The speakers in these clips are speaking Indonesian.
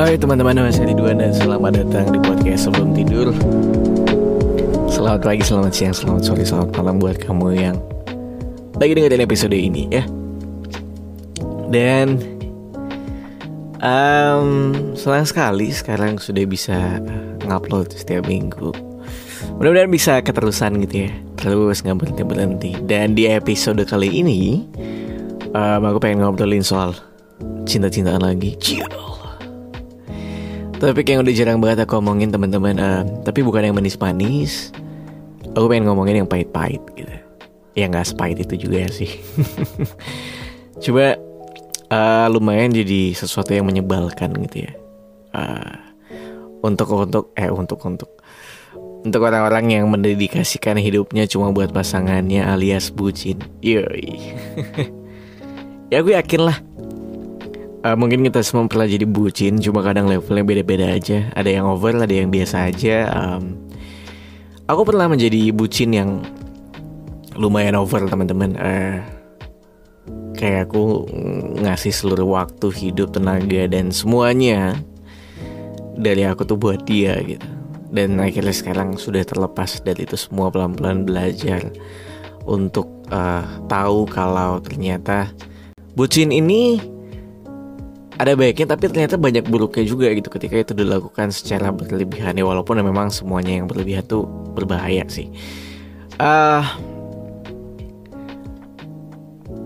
Hai teman-teman, nama saya Ridwan dan selamat datang di podcast sebelum tidur. Selamat pagi, selamat siang, selamat sore, selamat malam buat kamu yang lagi dengerin episode ini ya. Dan um, senang sekali sekarang sudah bisa ngupload setiap minggu. Mudah-mudahan bisa keterusan gitu ya. Terus nggak berhenti-berhenti. Dan di episode kali ini um, Aku pengen ngobrolin soal cinta-cintaan lagi. Ciao Topik yang udah jarang banget aku ngomongin teman-teman uh, Tapi bukan yang manis-manis. Aku pengen ngomongin yang pahit-pahit gitu. Ya nggak sepahit itu juga sih. Coba uh, lumayan jadi sesuatu yang menyebalkan gitu ya. Uh, Untuk untuk eh untuk untuk. Untuk orang-orang yang mendedikasikan hidupnya cuma buat pasangannya alias bucin. Yoi. Ya aku yakin lah uh, Mungkin kita semua pernah jadi bucin Cuma kadang levelnya beda-beda aja. Ada yang over, ada yang biasa aja. Um, Aku pernah menjadi bucin yang Lumayan over teman-teman. Uh, Kayak aku ngasih seluruh waktu, hidup, tenaga Dan semuanya Dari aku tuh buat dia gitu. Dan akhirnya sekarang sudah terlepas dari itu semua pelan-pelan belajar untuk uh, tahu kalau ternyata bucin ini ada baiknya tapi ternyata banyak buruknya juga gitu ketika itu dilakukan secara berlebihan ya walaupun memang semuanya yang berlebihan tuh berbahaya sih. Uh,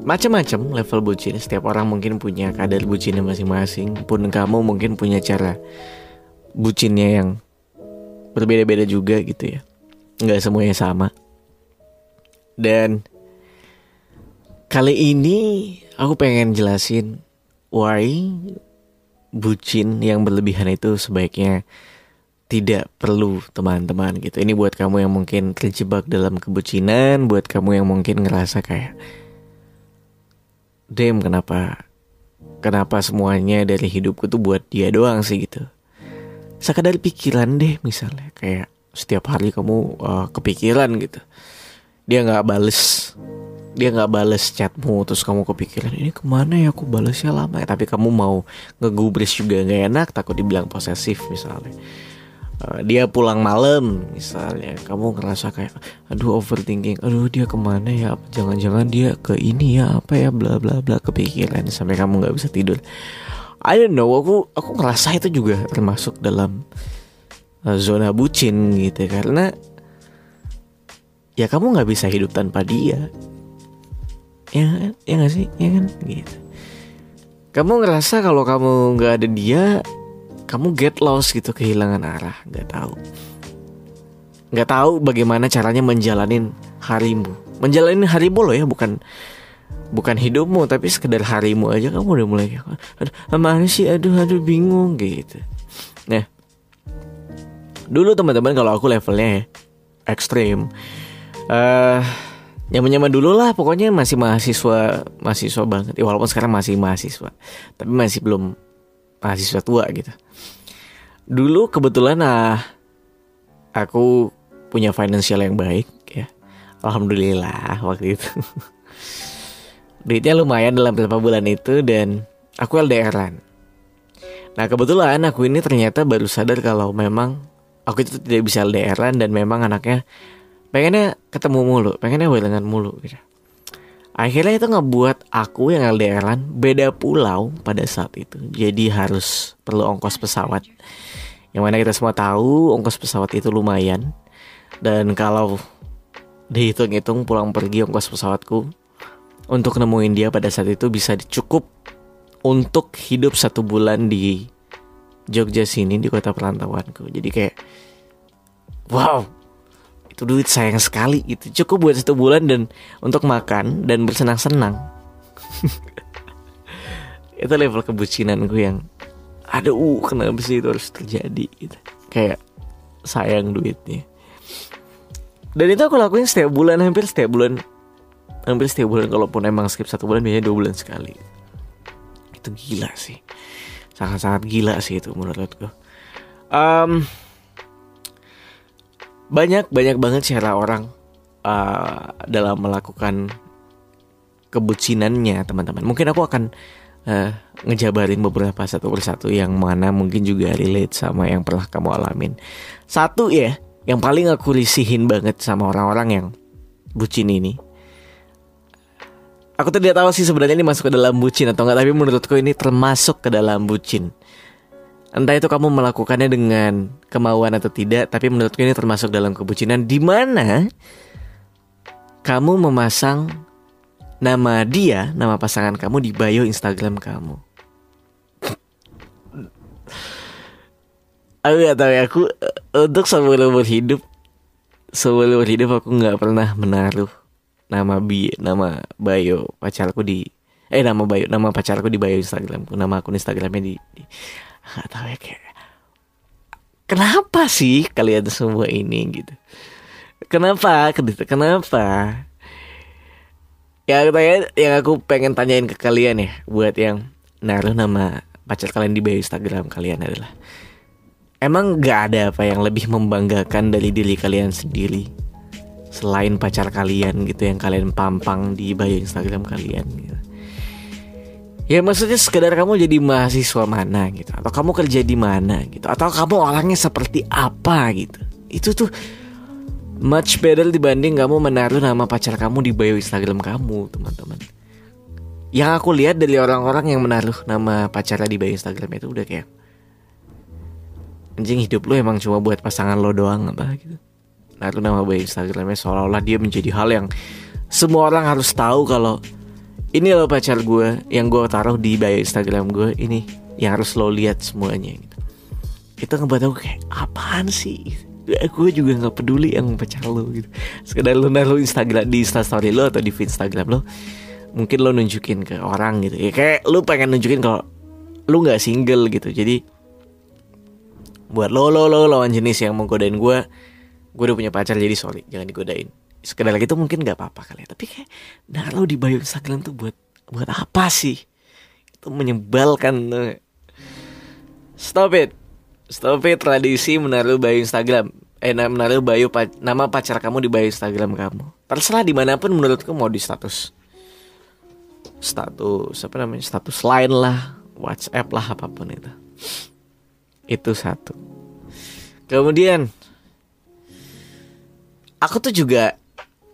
macam-macam level bucin. Setiap orang mungkin punya kadar bucinnya masing-masing. Pun kamu mungkin punya cara bucinnya yang berbeda-beda juga gitu ya. Nggak semuanya sama. Dan kali ini aku pengen jelasin why bucin yang berlebihan itu sebaiknya tidak perlu teman-teman gitu. Ini buat kamu yang mungkin terjebak dalam kebucinan buat kamu yang mungkin ngerasa kayak Dem kenapa kenapa semuanya dari hidupku tuh buat dia doang sih gitu. Sekadar pikiran deh misalnya. Kayak setiap hari kamu uh, kepikiran gitu. Dia nggak bales dia nggak bales chatmu terus kamu kepikiran ini ke mana ya? Aku balesnya lama ya. Tapi kamu mau ngegubris juga nggak enak takut dibilang posesif misalnya. Uh, dia pulang malam misalnya kamu ngerasa kayak aduh overthinking. Aduh dia ke mana ya? Jangan-jangan dia ke ini ya? Apa ya? Bla bla bla kepikiran sampai kamu nggak bisa tidur. I don't know aku aku ngerasa itu juga termasuk dalam uh, zona bucin gitu karena ya kamu nggak bisa hidup tanpa dia ya ya nggak sih? Ya kan? Gitu. Kamu ngerasa kalau kamu nggak ada dia kamu get lost gitu kehilangan arah. Nggak tahu. Nggak tahu bagaimana caranya menjalanin harimu. Menjalanin harimu loh ya bukan bukan hidupmu tapi sekedar harimu aja. Kamu udah mulai aduh sih? Aduh aduh bingung gitu. Nah dulu teman-teman kalau aku levelnya ya, ekstrim uh, nyaman-nyaman dulu lah pokoknya masih mahasiswa mahasiswa banget. Ya, walaupun sekarang masih mahasiswa tapi masih belum mahasiswa tua gitu. Dulu kebetulan ah aku punya financial yang baik ya. Alhamdulillah waktu itu. Duitnya lumayan dalam beberapa bulan itu dan aku LDRan. Nah kebetulan aku ini ternyata baru sadar kalau memang aku itu tidak bisa LDRan dan memang anaknya pengennya ketemu mulu, pengennya barengan mulu gitu. Akhirnya itu ngebuat aku yang LDRan beda pulau pada saat itu. Jadi harus perlu ongkos pesawat. Yang mana kita semua tahu ongkos pesawat itu lumayan. Dan kalau dihitung-hitung pulang pergi ongkos pesawatku untuk nemuin dia pada saat itu bisa cukup untuk hidup satu bulan di Jogja sini di kota perantauanku. Jadi kayak wow itu duit sayang sekali gitu. Cukup buat satu bulan dan untuk makan dan bersenang-senang. Itu level kebucinanku yang ada uh kenapa sih itu harus terjadi? Gitu. Kayak sayang duitnya. Dan itu aku lakuin setiap bulan hampir setiap bulan. Hampir setiap bulan kalaupun emang skip satu bulan biasanya dua bulan sekali. Itu gila sih. Sangat-sangat gila sih itu menurutku. Um, banyak banyak banget cara orang uh, dalam melakukan kebucinannya teman-teman mungkin aku akan uh, ngejabarin beberapa satu persatu yang mana mungkin juga relate sama yang pernah kamu alamin. Satu ya, yang paling aku risihin banget sama orang-orang yang bucin ini. Aku tidak tahu sih sebenarnya ini masuk ke dalam bucin atau enggak, tapi menurutku ini termasuk ke dalam bucin. Entah itu kamu melakukannya dengan kemauan atau tidak, tapi menurutku ini termasuk dalam kebucinan di mana kamu memasang nama dia, nama pasangan kamu di bio Instagram kamu. aku gak tahu ya, aku untuk sebelum berhidup, sebelum berhidup aku nggak pernah menaruh nama bi, nama bio pacarku di, eh nama bio, nama pacarku di bio Instagramku, nama akun Instagramnya di, di nggak tahu ya kayak kenapa sih kalian semua ini gitu? Kenapa kenapa? Ya tanya yang aku pengen tanyain ke kalian ya buat yang naruh nama pacar kalian di bio Instagram kalian adalah emang gak ada apa yang lebih membanggakan dari diri kalian sendiri selain pacar kalian gitu yang kalian pampang di bio Instagram kalian gitu Ya maksudnya sekedar kamu jadi mahasiswa mana gitu Atau kamu kerja di mana gitu Atau kamu orangnya seperti apa gitu. Itu tuh Much better dibanding kamu menaruh nama pacar kamu di bio Instagram kamu teman-teman. Yang aku lihat dari orang-orang yang menaruh nama pacarnya di bio Instagram itu udah kayak Anjing hidup lu emang cuma buat pasangan lo doang apa gitu. Naruh nama bio Instagramnya seolah-olah dia menjadi hal yang Semua orang harus tahu kalau ini loh pacar gue yang gue taruh di bio Instagram gue ini yang harus lo lihat semuanya gitu. Itu ngebuat aku kayak apaan sih? Gue juga nggak peduli yang pacar lo gitu. Sekedar lo naruh Instagram di Instastory lo atau di feed Instagram lo mungkin lo nunjukin ke orang gitu. Ya kayak lo pengen nunjukin kalau lo nggak single gitu. Jadi buat lo lo lo lawan jenis yang mau godain gue gue udah punya pacar jadi sorry jangan digodain sekedar gitu mungkin nggak apa-apa kali ya. Tapi kayak naruh di bio Instagram tuh buat buat apa sih? Itu menyebalkan stop it. Stop it tradisi menaruh bio Instagram. Eh menaruh bio nama pacar kamu di bio Instagram kamu. Terserah di mana pun menurutku mau di status status apa namanya status lain lah WhatsApp lah apa pun itu. Itu satu. Kemudian aku tuh juga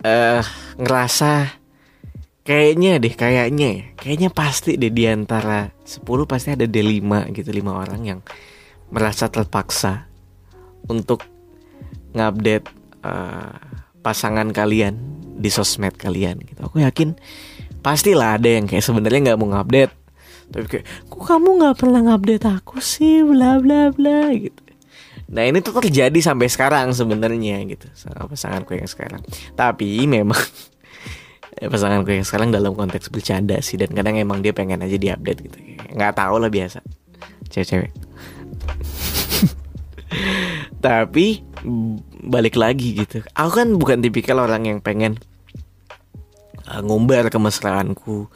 uh, ngerasa kayaknya deh kayaknya ya, kayaknya pasti deh di antara 10 pasti ada deh 5 gitu 5 orang yang merasa terpaksa untuk ngupdate uh, pasangan kalian di sosmed kalian gitu. Aku yakin pastilah ada yang kayak sebenarnya nggak mau ngupdate. Tapi kayak kok kamu nggak pernah ngupdate aku sih? Bla bla bla gitu Nah ini tuh terjadi sampai sekarang sebenarnya gitu sama pasanganku yang sekarang. Tapi memang pasanganku yang sekarang dalam konteks bercanda sih dan kadang emang dia pengen aja diupdate gitu. Nggak tahu lah biasa cewek-cewek. Tapi balik lagi gitu. Aku kan bukan tipikal orang yang pengen uh, ngumbar kemesraanku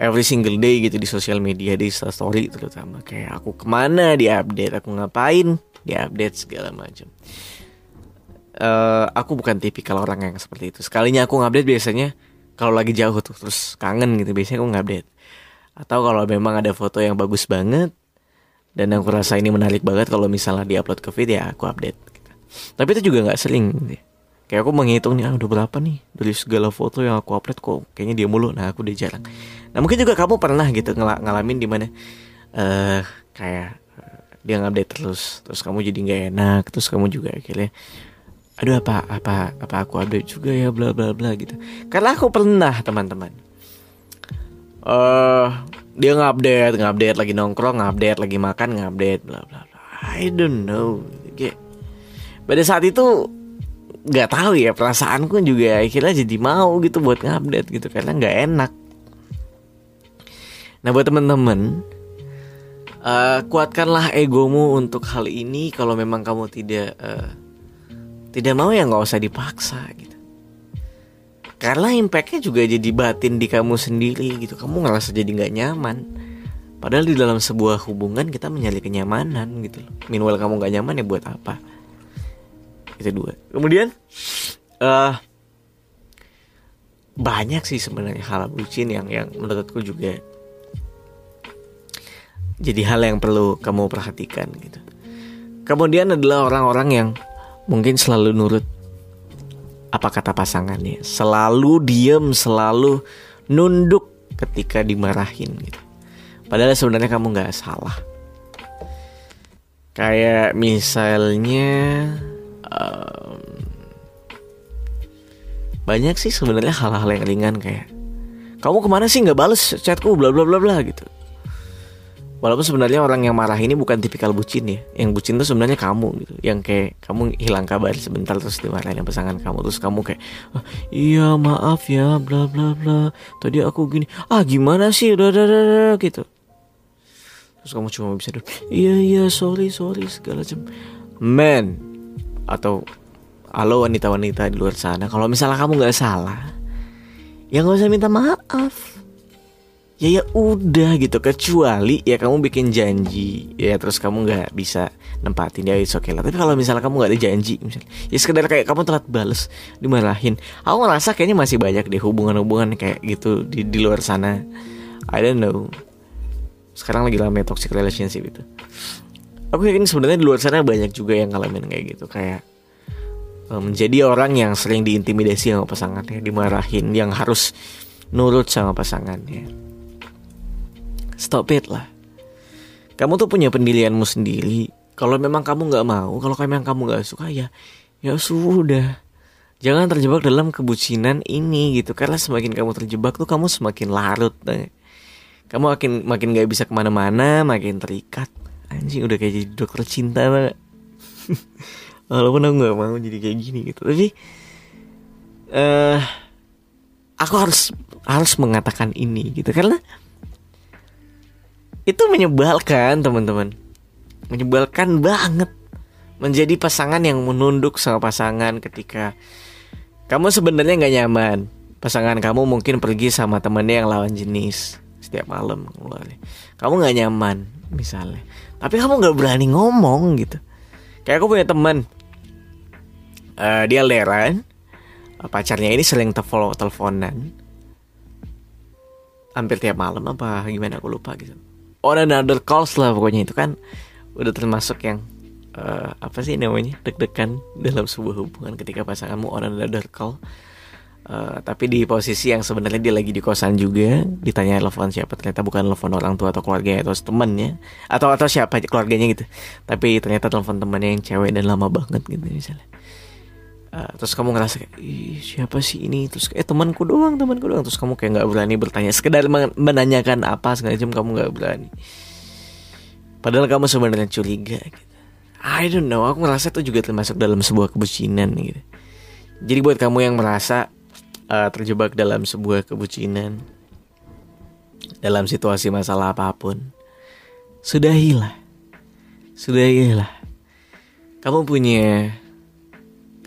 every single day gitu di sosial media di story terutama kayak aku ke mana di update aku ngapain di update segala macam. Uh, aku bukan tipikal orang yang seperti itu. Sekalinya aku ngupdate biasanya kalau lagi jauh tuh terus kangen gitu biasanya aku ngupdate. Atau kalau memang ada foto yang bagus banget dan aku rasa ini menarik banget kalau misalnya diupload ke feed ya aku update gitu. tapi itu juga nggak sering gitu. kayak aku menghitung nih ah, udah berapa nih dari segala foto yang aku upload kok kayaknya dia mulu. Nah aku udah jarang. Nah mungkin juga kamu pernah gitu ngalamin di mana uh, dia ngupdate terus terus kamu jadi nggak enak terus kamu juga akhirnya aduh apa apa apa aku update juga ya bla bla bla gitu. Karena aku pernah teman-teman eh uh, dia ngupdate ngupdate lagi nongkrong ngupdate lagi makan ngupdate bla bla bla. I don't know. Kayak pada saat itu nggak tahu ya perasaanku juga akhirnya jadi mau gitu buat ngupdate gitu karena nggak enak. Nah buat teman-teman uh, kuatkanlah egomu untuk hal ini. Kalau memang kamu tidak uh, tidak mau ya nggak usah dipaksa gitu. Karena impactnya juga jadi batin di kamu sendiri gitu. Kamu ngerasa jadi nggak nyaman. Padahal di dalam sebuah hubungan kita mencari kenyamanan gitu. Loh minimal kamu nggak nyaman ya buat apa? Itu dua. Kemudian uh, banyak sih sebenarnya hal bucin yang yang menurutku juga jadi hal yang perlu kamu perhatikan gitu. Kemudian adalah orang-orang yang mungkin selalu nurut apa kata pasangannya, selalu diem, selalu nunduk ketika dimarahin gitu. Padahal sebenarnya kamu nggak salah. Kayak misalnya um, banyak sih sebenarnya hal-hal yang ringan kayak kamu ke mana sih nggak bales chatku bla bla bla bla gitu Walaupun sebenarnya orang yang marah ini bukan tipikal bucin ya. Yang bucin tuh sebenarnya kamu gitu. Yang kayak kamu hilang kabar sebentar terus dimarahin pasangan kamu. Terus kamu kayak ah, Iya maaf ya bla bla bla. Tadi aku gini. Ah gimana sih? Udah udah udah gitu. Terus kamu cuma bisa duduk Iya iya sorry sorry segala macam. Man Atau Halo wanita-wanita di luar sana Kalau misalnya kamu gak salah Ya gak usah minta maaf ya ya udah gitu. Kecuali ya kamu bikin janji ya terus kamu nggak bisa nempatin ya itu oke okay lah. Tapi kalau misalnya kamu nggak ada janji misalnya ya sekedar kayak kamu telat bales dimarahin. Aku ngerasa kayaknya masih banyak deh hubungan-hubungan kayak gitu di di luar sana. I don't know. Sekarang lagi lama toxic relationship itu. Aku yakin sebenarnya di luar sana banyak juga yang ngalamin kayak gitu. Kayak menjadi orang yang sering diintimidasi sama pasangannya dimarahin yang harus nurut sama pasangannya Stop it lah. Kamu tuh punya pendirianmu sendiri. Kalau memang kamu nggak mau, kalau memang kamu nggak suka ya, ya sudah. Jangan terjebak dalam kebucinan ini gitu. Karena semakin kamu terjebak tuh kamu semakin larut. Nah. Kamu makin makin gak bisa ke mana-mana, makin terikat. Anjing udah kayak jadi dokter cinta banget. Walaupun aku nggak mau jadi kayak gini gitu. Tapi uh, aku harus harus mengatakan ini gitu karena itu menyebalkan teman-teman. Menyebalkan banget. Menjadi pasangan yang menunduk sama pasangan ketika kamu sebenarnya nggak nyaman. Pasangan kamu mungkin pergi sama temennya yang lawan jenis. Setiap malam kamu nggak nyaman misalnya. Tapi kamu nggak berani ngomong gitu. Kayak aku punya teman. Uh, dia leran. Pacarnya ini sering telepon teleponan. Hampir tiap malam apa gimana aku lupa gitu on another calls lah pokoknya itu kan. Udah termasuk yang uh, apa sih namanya deg-degan dalam sebuah hubungan ketika pasanganmu on another call. Uh, tapi di posisi yang sebenarnya dia lagi di kosan juga ditanya telepon siapa ternyata bukan telepon orang tua atau keluarga atau temannya atau atau siapa keluarganya gitu. Tapi ternyata telepon temannya yang cewek dan lama banget gitu misalnya uh, terus kamu ngerasa kayak Ih, siapa sih ini? Terus eh temanku doang temanku doang. Terus kamu kayak nggak berani bertanya sekedar menanyakan apa segala macam kamu nggak berani. Padahal kamu sebenarnya curiga gitu. I don't know aku ngerasa itu juga termasuk dalam sebuah kebucinan gitu. Jadi buat kamu yang merasa uh, terjebak dalam sebuah kebucinan dalam situasi masalah apa pun sudahilah. Sudahilah. Kamu punya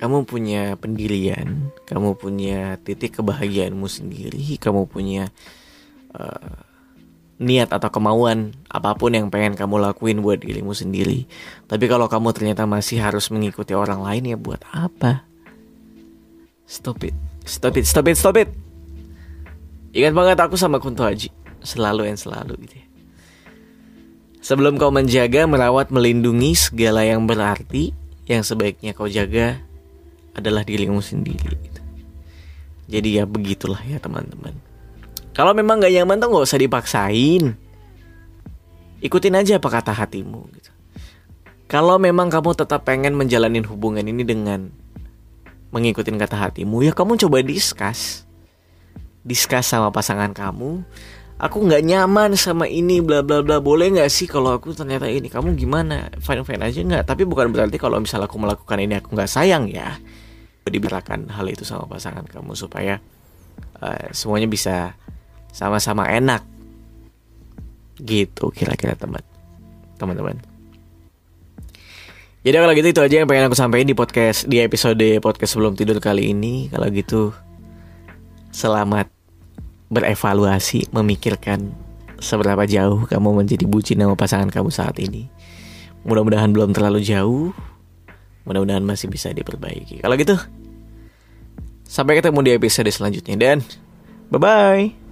kamu punya pendirian, kamu punya titik kebahagiaanmu sendiri, kamu punya uh, niat atau kemauan apa pun yang pengen kamu lakuin buat dirimu sendiri. Tapi kalau kamu ternyata masih harus mengikuti orang lain ya buat apa? Stop it, stop it, stop it, stop it. Ingat banget aku sama Kunto Haji, selalu yang selalu gitu ya. Sebelum kau menjaga, merawat, melindungi segala yang berarti, yang sebaiknya kau jaga adalah dirimu sendiri gitu. Jadi ya begitulah ya teman-teman. Kalau memang gak nyaman tuh gak usah dipaksain. Ikutin aja apa kata hatimu gitu. Kalau memang kamu tetap pengen menjalani hubungan ini dengan mengikuti kata hatimu, ya kamu coba diskus. Diskus sama pasangan kamu. Aku nggak nyaman sama ini bla bla bla. Boleh nggak sih kalau aku ternyata ini kamu gimana? Fine fine aja nggak. Tapi bukan berarti kalau misalnya aku melakukan ini aku nggak sayang ya dibicarakan hal itu sama pasangan kamu supaya uh, semuanya bisa sama-sama enak. Gitu kira-kira teman teman-teman. Jadi kalau gitu itu aja yang pengen aku sampaikan di podcast di episode podcast sebelum tidur kali ini. Kalau gitu selamat berevaluasi memikirkan seberapa jauh kamu menjadi bucin sama pasangan kamu saat ini. Mudah-mudahan belum terlalu jauh Mudah-mudahan masih bisa diperbaiki. Kalau gitu, sampai ketemu di episode selanjutnya dan bye-bye.